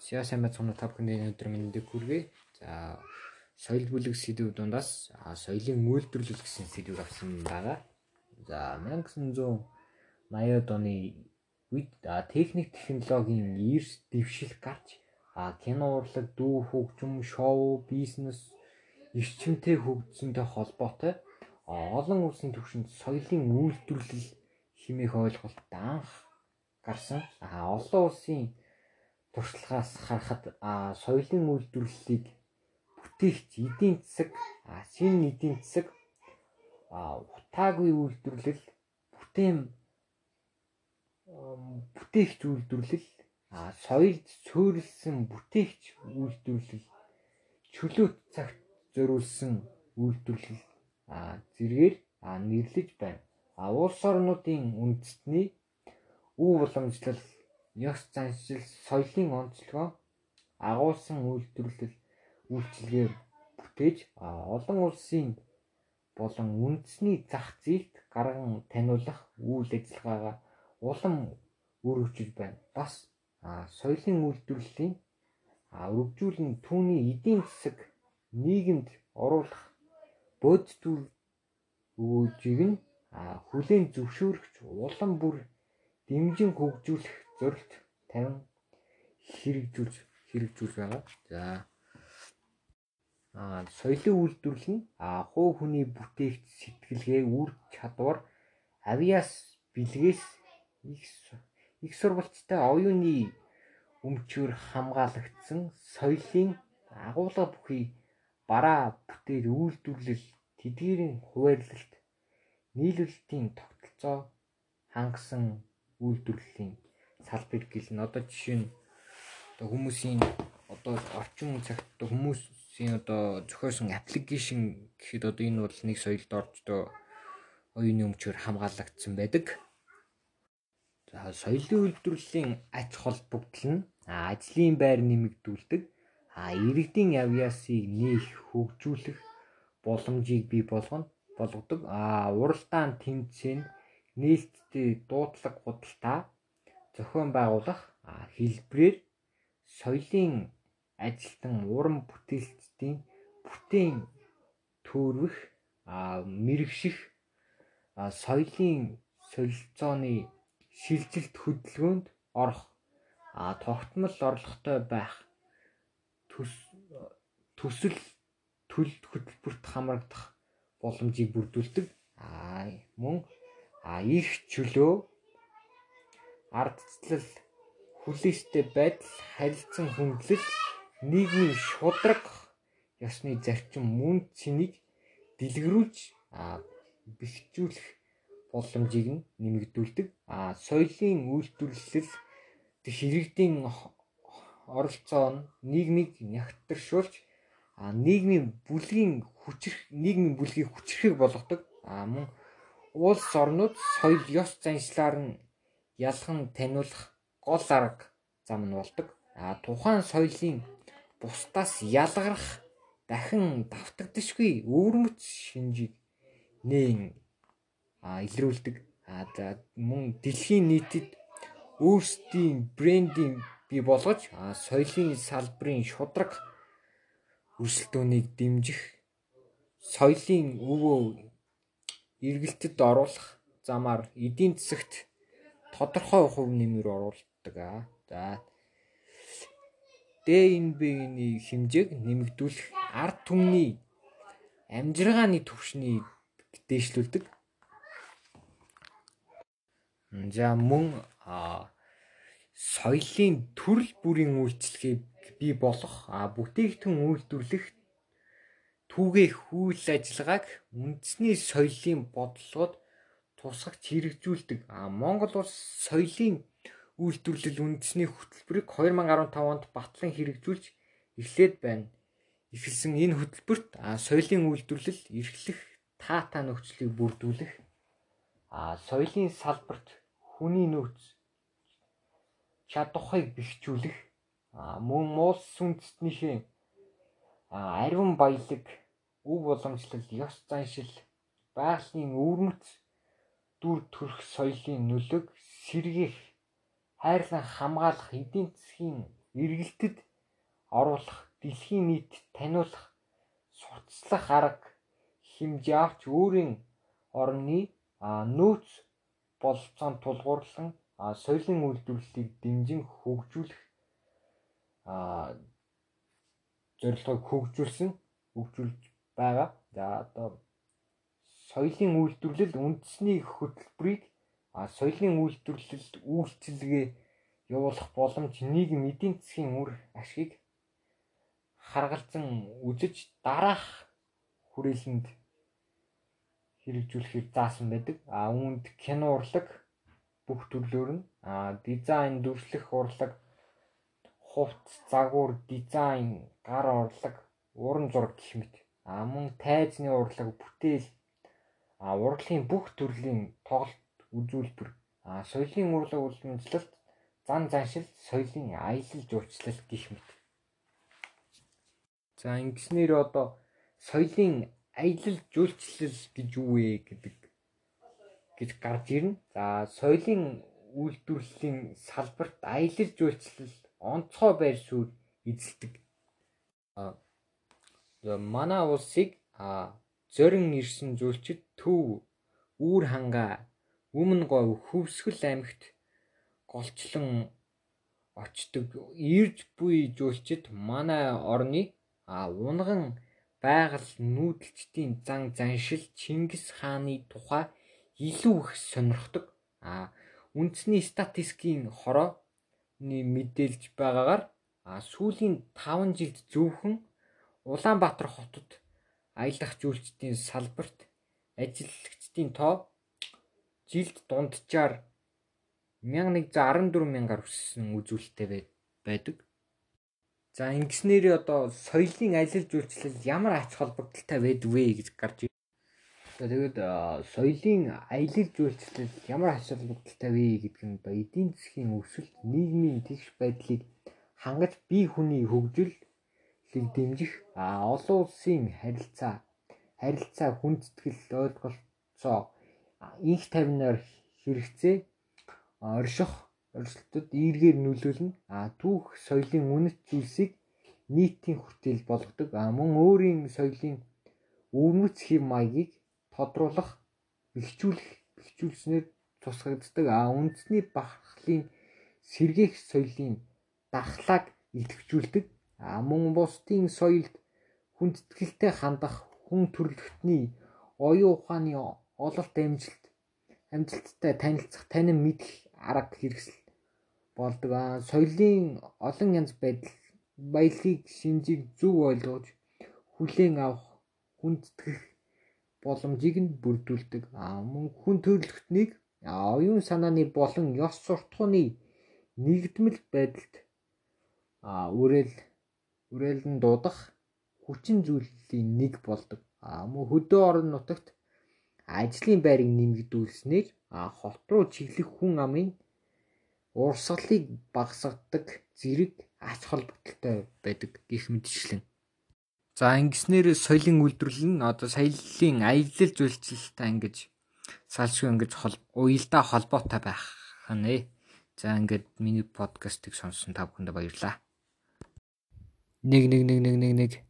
Сяа сайн байцгаана та бүхэнд өнөөдөр мэндийг хүргэе. За соёл бүлэг сэдв дундаас соёлын үйлдвэрлэл гэсэн сэдвийг авсан байгаа. За 1980-ад оны үед техник технологийн эрс дэвшил гарч кино урлаг, дүү хөгжим, шоу, бизнес эрчимтэй хөгжсөнтэй холбоотой олон улсын түвшинд соёлын үйлдвэрлэл хэмээх ойлголт анх гарсан. Олон улсын туршлагаас харахад соёлын үйлдвэрлэлийг бүтээгч эдийн засаг, шинэ эдийн засаг утаагүй үйлдвэрлэл, бүтээн бүтээгч үйлдвэрлэл, соёлд суурилсан бүтээгч үйлдвэрлэл, чөлөөт цагт зориулсан үйлдвэрлэл зэргээр нэрлэж байна. Улс орнуудын үндэстний өв уламжлал ёс заншил, соёлын онцлогоо агуулсан үйлдвэрлэл үйлчилгээр бүтээж олон улсын болон үндэсний зах зээлд гарган таниулах үйл ажиллагаагаа улам өргөжж байна. Бас соёлын үйлдвэрлэлийн өргөжүүлэн түүний эдийн засаг нийгэмд оруулах бодит өгөөжийг нь хүлээн зөвшөөрөгч улам бүр дэмжин хөгжүүлэх зорилт тавин хэрэгжүүлж хэрэгжүүл байгаа. За аа соёлын үйлдвэрлэл нь хуу хүний бүтээгч сэтгэлгээ үр чадвар авиас бэлгээс их их сурвалжтай оюуны өмчөөр хамгаалагдсан соёлын агуулга бүхий бараа бүтээл үйлдвэрлэл тэдгээрийн хуваарлалт нийлүүлэлтийн тогтолцоо хангасан үйлдвэрлэлийн салбар гэлнэ. Одоо жишээ нь одоо хүмүүсийн одоо орчин цагт хүмүүсийн одоо зохиосон аппликейшн гэхэд одоо энэ бол нэг соёлд орж одоо оюуны өмчөөр хамгаалагдсан байдаг. За соёлын үйлдвэрлэлийн ач холбогдол нь ажлын байр нэмэгдүүлдэг, а иргэдийн авьяасыг нээх хөгжүүлэх боломжийг бий болгоно болгодог. А уралдаан тэмцээн нээлттэй дуудлага худалдаа зохион байгуулах хэлбэрээр соёлын ажилтан уран бүтээлчдийн бүтээн төрөх мэрэгших соёлын солилцооны шилжилт хөдөлгөөнд орох тогтмол орлоготой байх төсөл төл хөтөлбөрт хамрагдах боломжийг бүрдүүлдэг. Мөн их чөлөө ардчлал, хүлээстэй байдал, харилцан хөндлөл, нийгмийн шудраг ёсны зарчим мөн цэнийг дэлгэрүүлж бэхжүүлэх боломжийг нэмэгдүүлдэг. А соёлын үйлдвэрлэл хэрэгдийн оролцоо нь нийгмийг нягтршуулж нийгмийн бүлгийн хүчрэх нийгмийн бүлгийг хүчрэхийг болгодог. А мөн улс орнууд соёл ёс заншлаар нь ялхан таниулах гол арга зам нь болдог. А тухайн соёлын бусдаас ялгарах дахин давтагдшгүй өвөрмөц шинжийг нээн илрүүлдэг. А за мөн дэлхийн нийтэд өөрсдийн брендинг бий болгож соёлын салбарын шудраг өрсөлдөөнийг дэмжих соёлын өвөө эргэлтэд оруулах замаар эдийн засагт тодорхой хувь нэмэр оруулдаг. За ДНБ-ний хэмжээг нэмэгдүүлэх ард түмний амжиргааны түвшнийг дээшлүүлдэг. За мөн соёлын төрөл бүрийн үйлчлэгийг бий болгох бүтээгдэхүүн үйлдвэрлэх түүгэх үйл ажиллагааг үндэсний соёлын бодлогод тусгагч хэрэгжүүлдэг. А Монгол улс соёлын үйлдвэрлэл үндэсний хөтөлбөрийг 2015 онд батлан хэрэгжүүлж эхлээд байна. Эхэлсэн энэ хөтөлбөрт соёлын үйлдвэрлэл эрхлэх таатай нөхцөлийг бүрдүүлэх а соёлын салбарт хүний нөөц чадварыг бэхжүүлэх мөн улс үндэстнийхээ ариун баялаг өв уламжлал ёс заншил байгалийн өвөрмөц дүр төрх соёлын нөлөөг сэргээх хайрлан хамгаалах эдийн засгийн эргэлтэд оруулах, дэлхийн нийтэд таниулах, сурталчлах арга хэмжээ авч өөрийн орны нөөц бололцоонд тулгуурлан соёлын үйлдвэрлэлийг дэмжин хөгжүүлэх зорилгыг хөгжүүлсэн хөгжүүлж байгаа. За одоо соёлын үйлдвэрлэл үндэсний хөтөлбөрийг соёлын үйлдвэрлэлд үйлчилгээ явуулах боломж нийгэм эдийн засгийн үр ашгийг харгалзан үзэж дараах хүрээлэнд хэрэгжүүлэхээр заасан байдаг. А үүнд кино урлаг бүх төрлөөр нь а дизайн дүрслэх урлаг хувц загвар дизайн гар урлаг уран зураг гэх мэт а мөн тайзны урлаг бүтээл а урлагийн бүх төрлийн тоглолт үзүүлбэр а соёлын урлаг уламжлалт зан заншил соёлын аялал жуулчлал гэх мэт за ингэснээр одоо соёлын аялал жуулчлал гэж юу вэ гэдэг гэж гарч ирнэ. За соёлын үйлдвэрлэлийн салбарт аялал жуулчлал онцгой байр суурь эзэлдэг. А манай улсыг а зорин ирсэн зүйлчид төв үүр хангаа өмнө говь хөвсгөл аймагт голчлон очдог ирж буй жуулчид манай орны а унган байгаль нүүдэлчдийн зан заншил Чингис хааны тухай илүү их сонирхдог. А үндэсний статистикийн хорооны мэдээлж байгаагаар сүүлийн 5 жилд зөвхөн Улаанбаатар хотод аялах жуулчдын салбарт ажиллагчдын тоо жилд дунджаар 1114 мянгаар өссөн үзүүлэлттэй байдаг. За ингэснээр одоо соёлын аялал жуулчлал ямар ач холбогдолтой байдаг вэ гэж гарч ирж байна. Тэгээд соёлын аялал жуулчлал ямар ач холбогдолтой вэ гэдэг нь одоо эдийн засгийн өсөлт, нийгмийн тэгш байдлыг хангаж бие хүний хөгжөлийг дэмжих олон улсын харилцаа, харилцаа хүндэтгэл ойлголцоо инх тавинаар хэрэгцээ орших оршилтод эергээр нөлөөлнө. А түүх соёлын үнэт зүйлсийг нийтийн хүртэл болгодог. А мөн өөрийн соёлын өвмөц хэв маягийг тодруулах, бэхжүүлэх, бэхжүүлснээр тусгагддаг. А үндэсний бахархлын сэргээх соёлын дахлааг идэвхжүүлдэг. А мөн бусдын соёлд хүндэтгэлтэй хандах хүн төрөлхтний оюун ухааны ололт амжилт амжилттай танилцах, танин мэдэх арга хэрэгсэл болдог. Аа соёлын олон янз байдал баялагийг шинжийг зөв ойлгож хүлээн авах, хүндэтгэх боломжийг нь бүрдүүлдэг. Аа мөн хүн төрөлхтнийг оюун санааны болон ёс суртахууны нэгдмэл байдалд аа үрээл үрээлэн дуудах хүчин зүйлийн нэг болдог. Аа мөн хөдөө орон нутагт ажлын байрыг нэмэгдүүлснээр хот руу чиглэх хүн амын урсгалыг багасгадаг зэрэг ач холбогдолтой байдаг гэх мэтчлэн. За ингэснээр соёлын үйлдвэрлэл нь одоо соёлын аялал зүйлчлэлтэй ингэж салшгүй ингэж уялдаа холбоотой байх нэ. За ингээд миний подкастыг сонссон та бүхэнд баярлалаа. 1 1 1 1 1 1